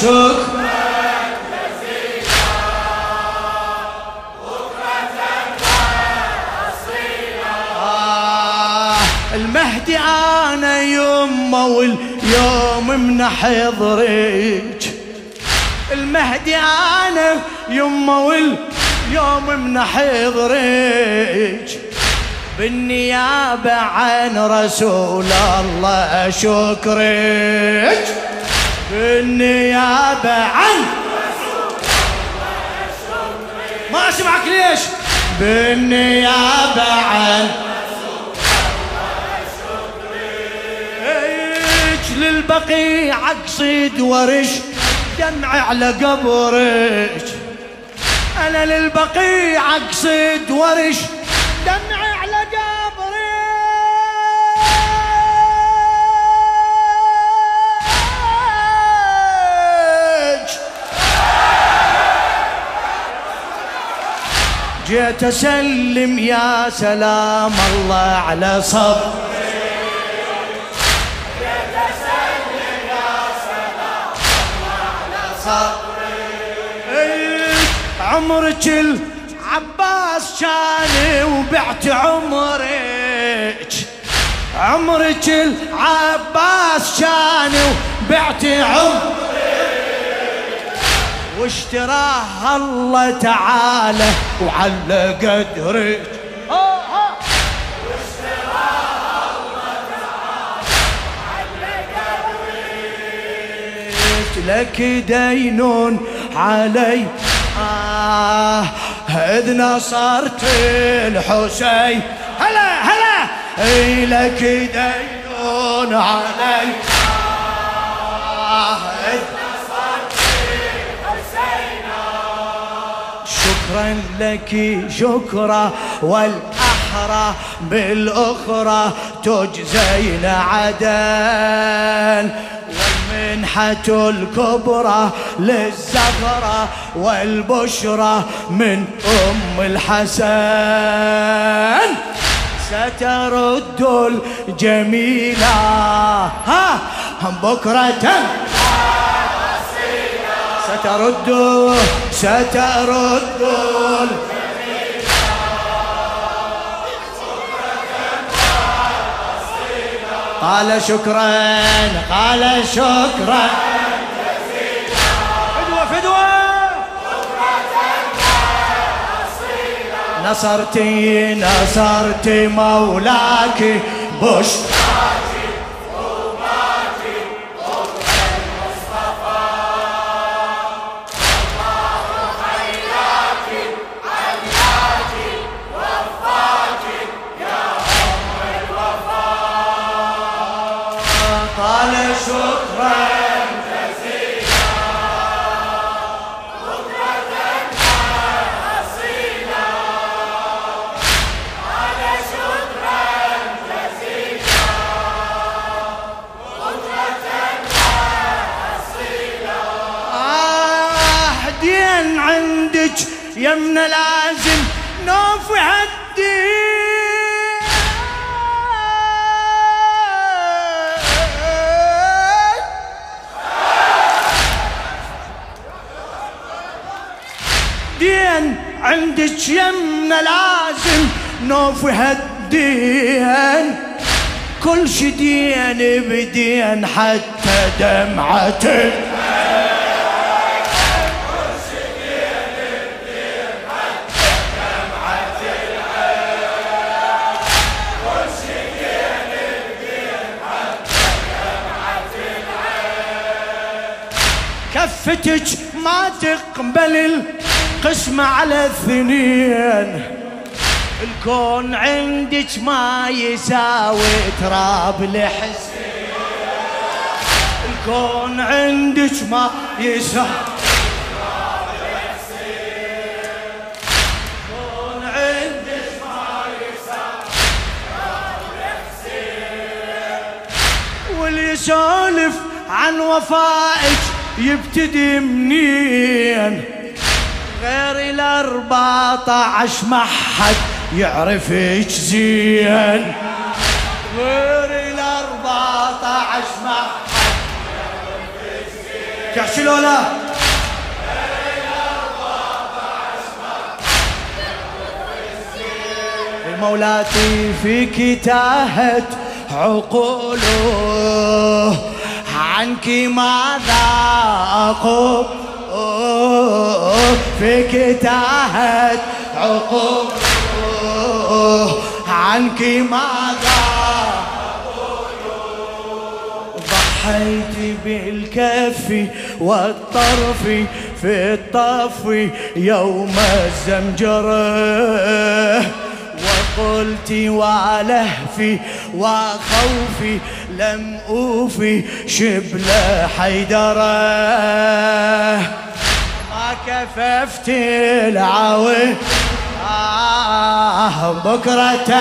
شكرا آه، المهدي أنا يمه واليوم من حضرك المهدي أنا يمه واليوم من حضرك بالنيابة عن رسول الله شكرك بالنيابة عن ما اسمعك ليش؟ بالنيابة عن للبقيع أقصد ورش دمع على قبرك أنا للبقيع أقصد ورش دمع جيت أسلم يا سلام الله على صبر. إيه، عمرك العباس كان وبعت عمرك. عمرك العباس كان وبعت عمرك. واشتراها الله تعالى وعلى قدرك. لك دين علي. آه إذ نصرت الحسين. هلا هلا. إي لك دين علي. آه شكرا لك شكرا. والأحرى بالأخرى تجزين عدل والمنحة الكبرى للزغرة والبشرى من أم الحسن. سترد الجميلة. ها بكرة. سترد سترد قال شكرا قال شكرا. فدوة فدوة. نصرتي نصرت مولاك بش يمنا لازم نوفي هالدين دين عندك يمنا لازم نوفي هالدين كل شي دين بدين حتى دمعتك كفتك ما تقبل قسمة على الاثنين الكون عندك ما يساوي تراب لحسين الكون عندك ما يساوي يسولف عن وفائك يبتدي منين؟ غير الأربعة عشر ما حد يعرفك زين. غير الأربعة عشر ما حد يعرفك زين. لولا مولاتي فيك تاهت عقوله. عنك ماذا أقول؟ فيك تاهت عقوله عنك ماذا ضحيت بالكف والطرف في الطف يوم الزمجرة. قلت ولهفي وخوفي لم أوفي شبل حيدرة. ما كففت العوي. آه بكرة.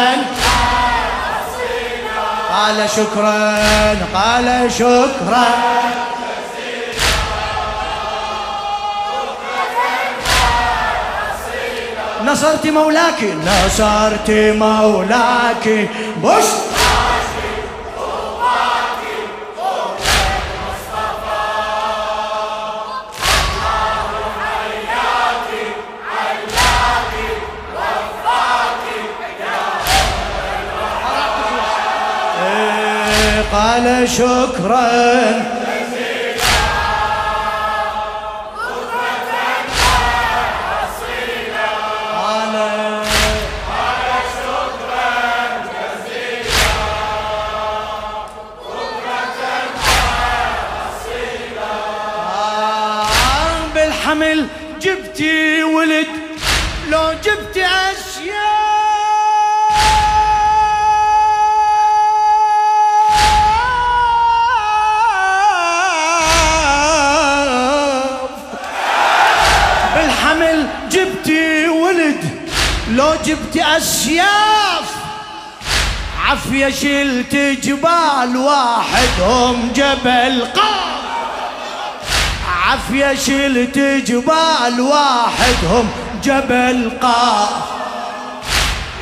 قال شكرا قال شكرا. نصرت مولاك نصرت مولاك. بش إيه، قال شكرا. واحدهم جبل قاف. عافية شلت جبال واحدهم جبل قاف.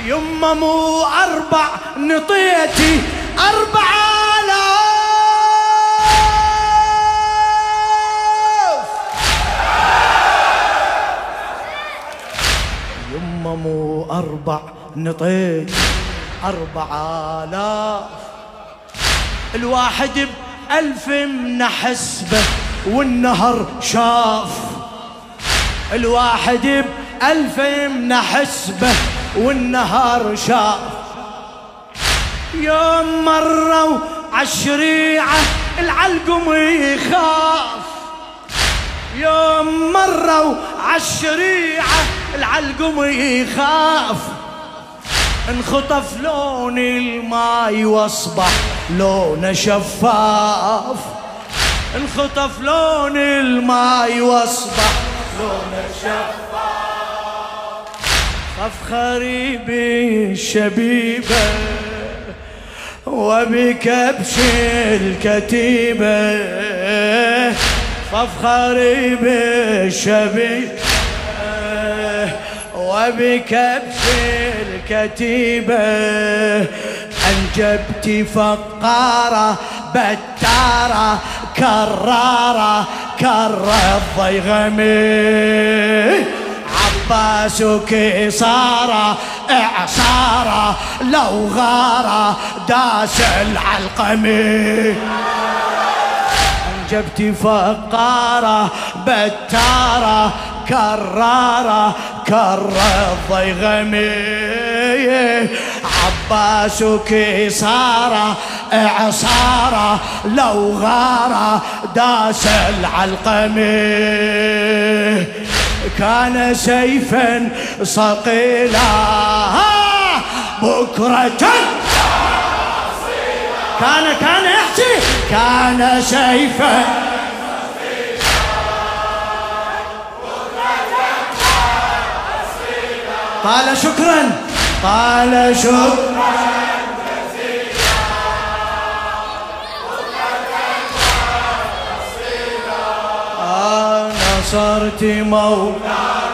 يما مو أربع نطيتي أربع آلاف. يما مو أربع نطيت أربع آلاف. الواحد بألف من حسبه والنهر شاف. الواحد بألف يمنى حسبه والنهر شاف. يوم مروا عالشريعة العلقم يخاف. يوم مروا عالشريعة العلقم يخاف. انخطف لون الماي واصبح لونه شفاف. انخطف لون الماي واصبح لونه شفاف فافخري بالشبيبة وبكبش الكتيبة فافخري بالشبيبة وبكبش الكتيبة أنجبت فقارة بتارة كرارة كر الضيغمي عباس وكسارة إعصارة لو غارة داس العلقمي جبتي فقارة بتارة كرارة كر الضيغمي عباس وكسارة إعصارة لو غارة داس العلقمي كان سيفا صقيلا بكرة كان كان يحكي كان سيفا قال شكرا قال شكرا. نصرت مولاك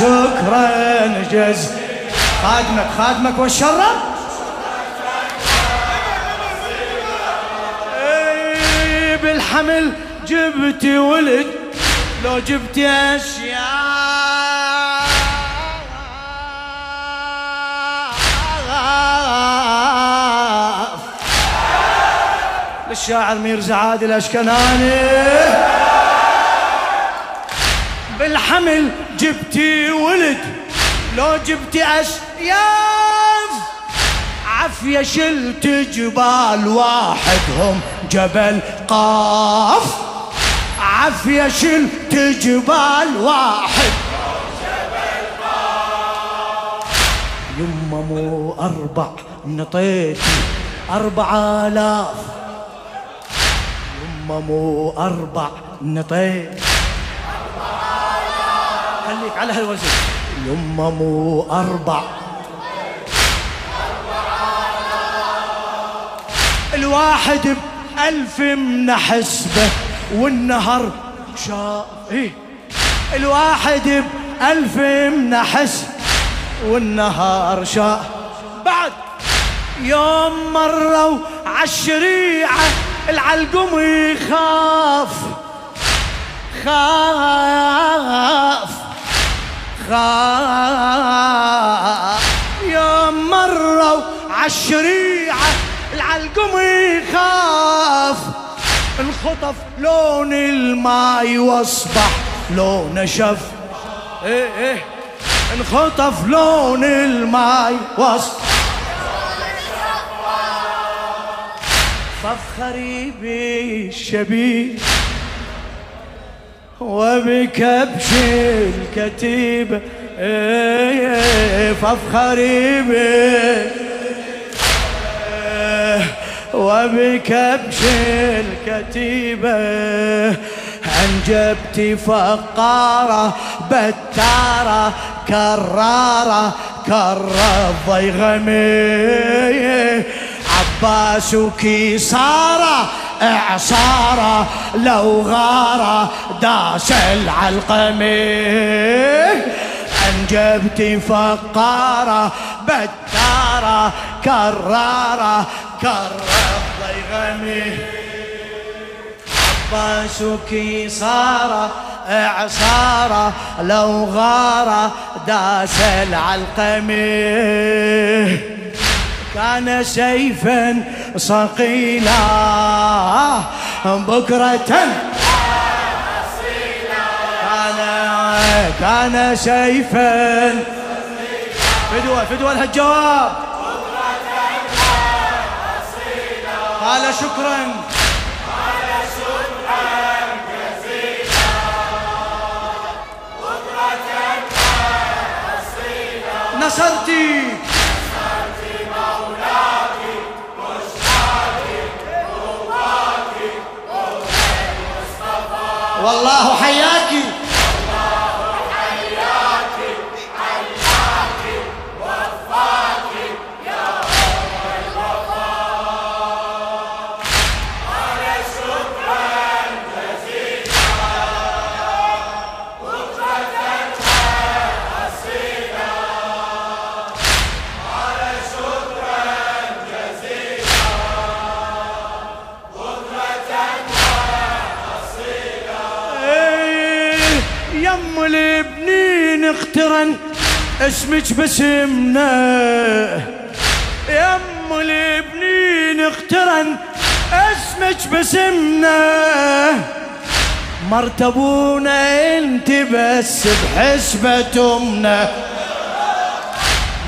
شكرا جز خادمك خادمك والشرب إيه، بالحمل جبتي ولد لو جبتي أشياء. للشاعر ميرزا عادل اشكناني بالحمل جبتي ولد لو جبتي أشياف عفية شلت جبال واحدهم جبل قاف. عفية شلت جبال واحد. يما مو أربع نطيتي أربع آلاف. يما مو أربع نطيتي. خليك على هالوزن يما مو أربع. الواحد بألف من حسبه والنهر شاف. إيه. الواحد بألف من حسب والنهار شاف. بعد يوم مروا عالشريعة العلقم يخاف. خاف. خاف يوم مروا عالشريعة العلقم يخاف. انخطف لون الماي واصبح لون شف. إيه إيه. انخطف لون الماي واصبح فافخري بالشبيه وبكبش الكتيبة فافخري به وبكبش الكتيبة أنجبت فقارة بتارة كرارة كر الضيغمي عباس وكيسارة اعصاره لو غاره داس العلقمي انجبتي فقاره بتاره كراره كر الضيغمي عباسك صار اعصاره لو غاره داس العلقمي كان سيفا صقيلا بكرة كان كان سيفا فدوة فدوة قال شكرا قال شكرا. نصرتي. والله حياك اسمك باسمنا. يم البنين اقترن اسمك باسمنا. مرتبونا انت بس بحسبة امنا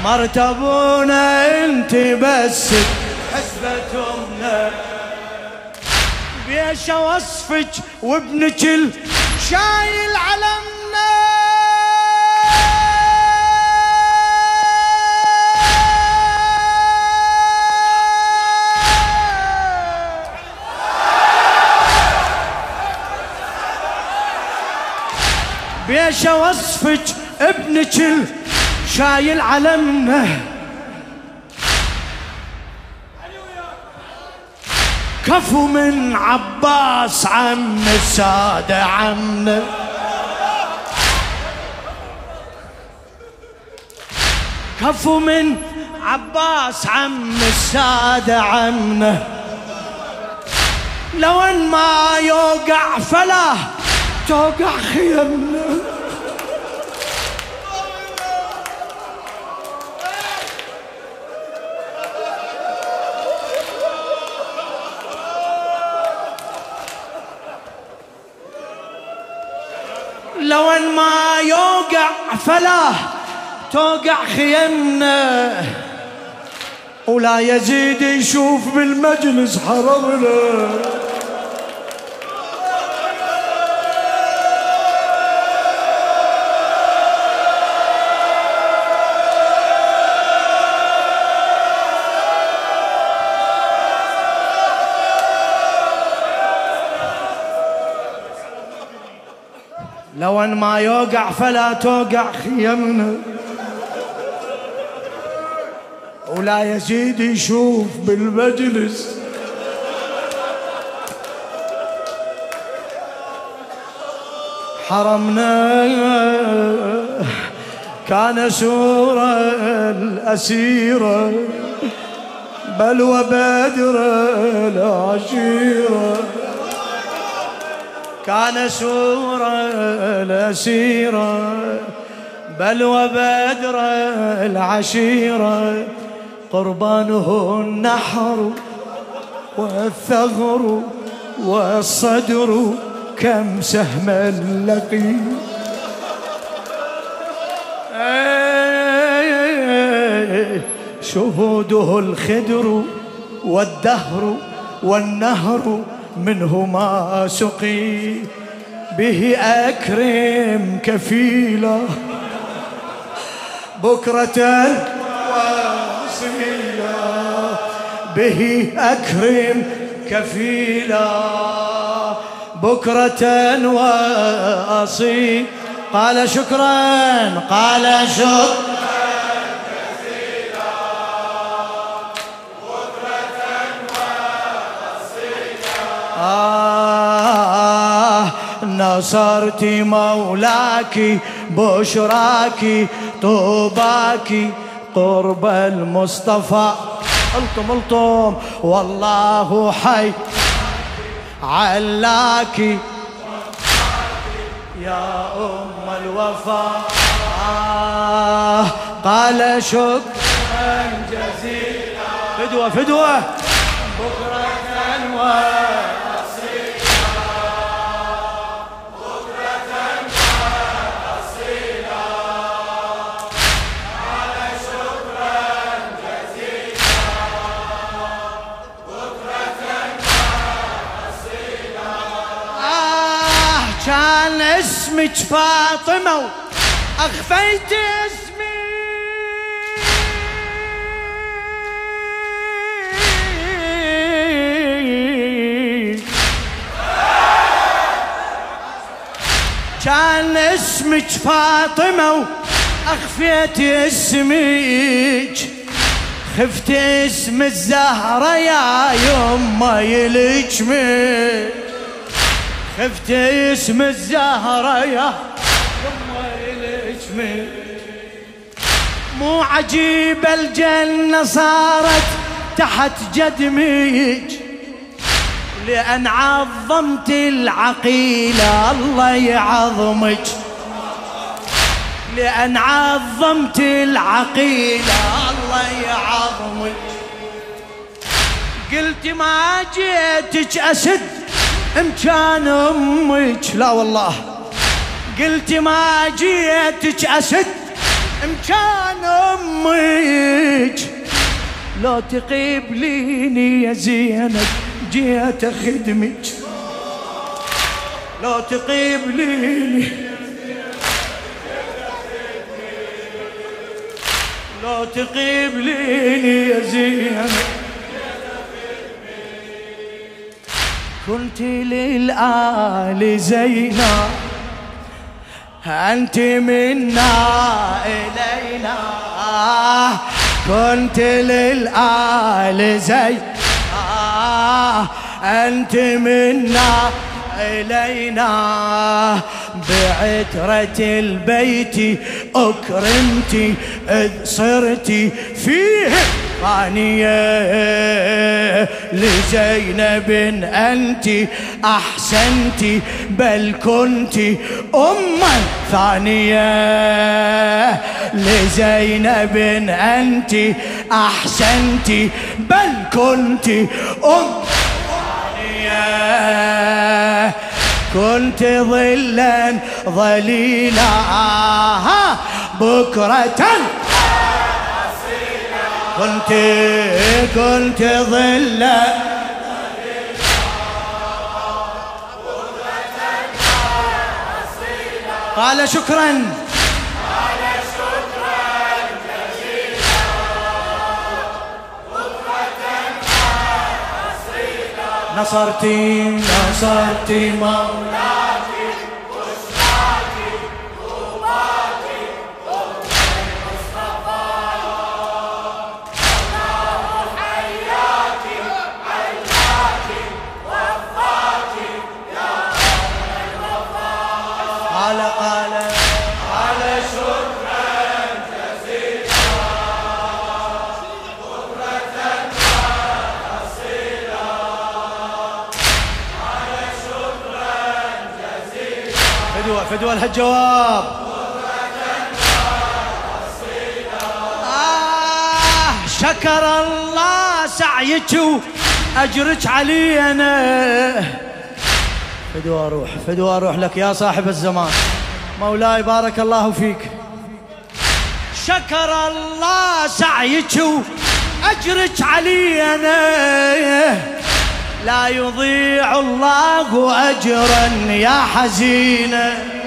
مرتبونا انت بس بحسبة امنا بيش وصفك وابنك شايل علمنا بيش وصفك ابنك شايل علمنا كفو من عباس عم السادة عمنا كفو من عباس عم السادة عمنا لو أن ما يوقع فلا توقع خيمنا لو ان ما يوقع فلا توقع خيمنا. ولا يزيد يشوف بالمجلس حرمنا لو ان ما يوقع فلا توقع خيمنا. ولا يزيد يشوف بالمجلس. حرمنا كان سورة الأسيرة بل وبدر العشيرة. كان سورة الأسيرة بل وبدر العشيرة. قربانه النحر والثغر والصدر كم سهم لقي شهوده الخدر والدهر والنهر منه ما سقي به أكرم كفيلا. بكرة وصيلا به أكرم كفيلا. بكرة وأصيل. قال شكرا قال شكرا. آه نصرت مولاك بشراك طوباك قرب المصطفى. الطم الطم والله حي. علاك. يا أم الوفا. آه قال شكرا جزيلا. فدوة فدوة. بكرة آه اسمك فاطمة أخفيت اسمي. كان اسمك فاطمة وأخفيت اسمك. خفت اسم الزهرة يا يما يلجمك. خفت اسم الزهرة يا يلجمك مو عجيب الجنة صارت تحت جدمك لأن عظمت العقيلة الله يعظمك. لأن عظمت العقيدة الله يعظمك. قلت ما جيتك أسد امكان أمك لا والله. قلت ما جيتك أسد امكان أمك لو تقبليني يا زينب جيت أخدمك لو تقبليني لو لي يا زينب. كنت للآل زينة أنت منا إلينا. كنت للآل زينة أنت منا إلينا. بعترة البيت أكرمتي إذ صرتي فيه. ثانية لزينب أنت أحسنت بل كنت أما ثانية. لزينب أنت أحسنت بل كنت أم ثانية. كنت ظلا ظليلا. بكرة كنت كنت ظلا قال شكرا. نصرتي نصرتي مولاك فدوى الجواب آه شكر الله سعيك أجرك علي أنا فدوى أروح فدوى أروح لك يا صاحب الزمان. مولاي بارك الله فيك. شكر الله سعيك أجرك علي أنا لا يضيع الله أجرا يا حزينة لا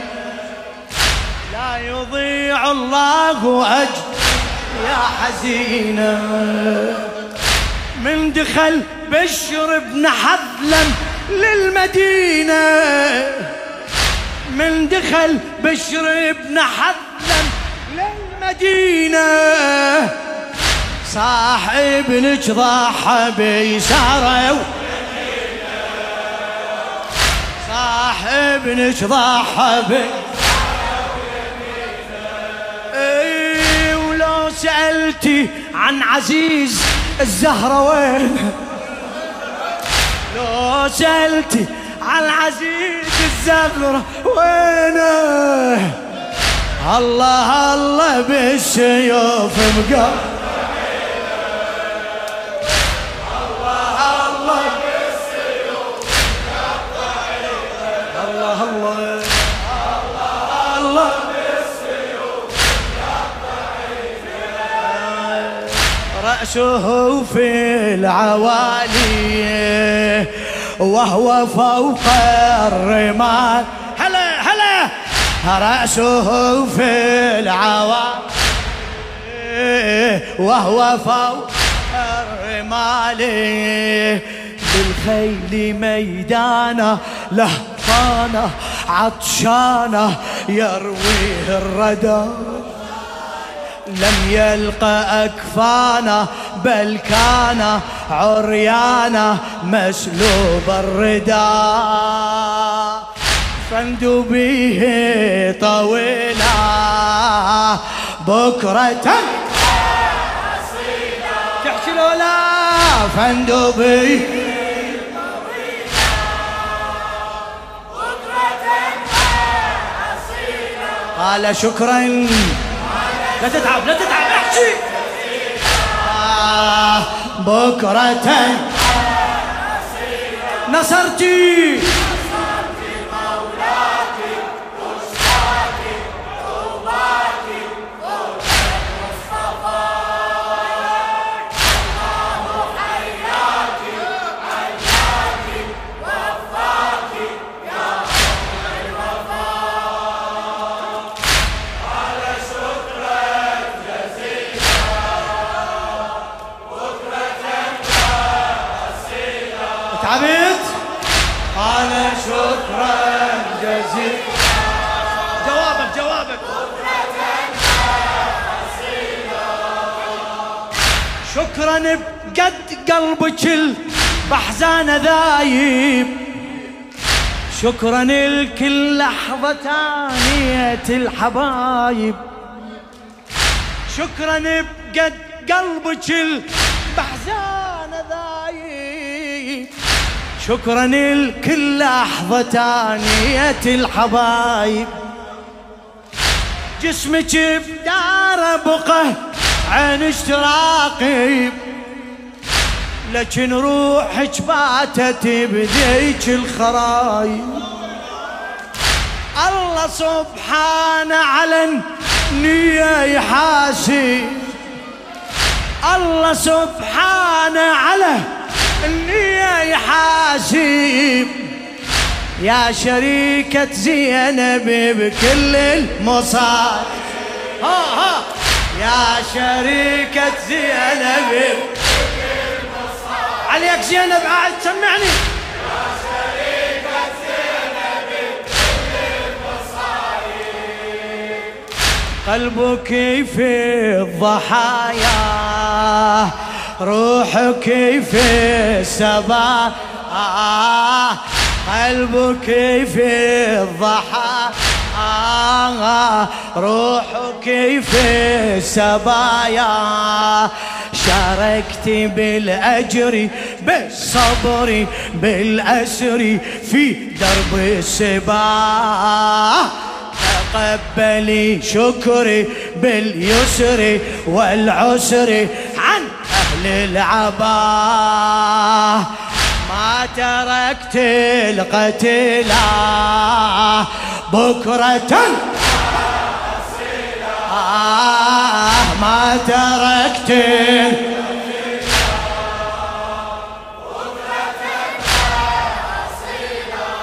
يضيع الله أجر يا حزينة. من دخل بشر بن حذلم للمدينة. من دخل بشر بن حذلم للمدينة. صاحب ابنك ضحى بيساره ابنك ضحى اي سألتي عن عزيز الزهرة وين لو سألتي عن عزيز الزهرة وينه الله الله بالسيوف مقام. رأسه في العوالي وهو فوق الرمال. هلا هلا! رأسه في العوالي وهو فوق الرمال. بالخيل ميدانه لهفانه عطشانه يرويه الردى لم يلقى أكفانا بل كان عريانا مسلوب الرداء فندوا به طويلا بكرة تحكي لولا. فندوا به قال شكرا. لا تتعب لا تتعب احكي بكرة. نصرتي. شكرا لكل لحظة تانية الحبايب. شكرا بقد قلبك البحزان ذايب. شكرا لكل لحظة تانية الحبايب. جسمك بدار بقى عين اشتراقي. لكن روحك باتت بذيك الخرايب الله سبحانه على النية يحاسب الله سبحانه على النية يحاسب يا شريكة زينب بكل المصائب ها ها. يا شريكة زينب عليك زينب قاعد تسمعني قلبك في الضحايا روحك في السبا قلبك في الضحايا روحك في السبايا. شاركتي بالأجر بالصبر بالأسر في درب السباح تقبلي شكري باليسر والعسر عن أهل العباه ما تركت القتلى بكرة. ما تركت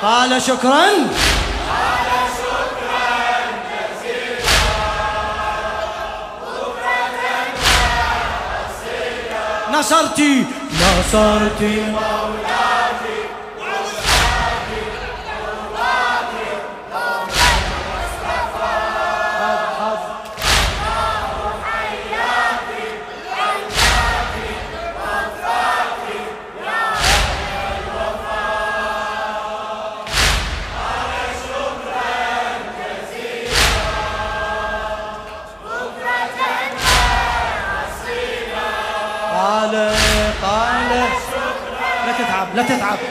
قال شكرا. نصرتي. نصرتي. قال لا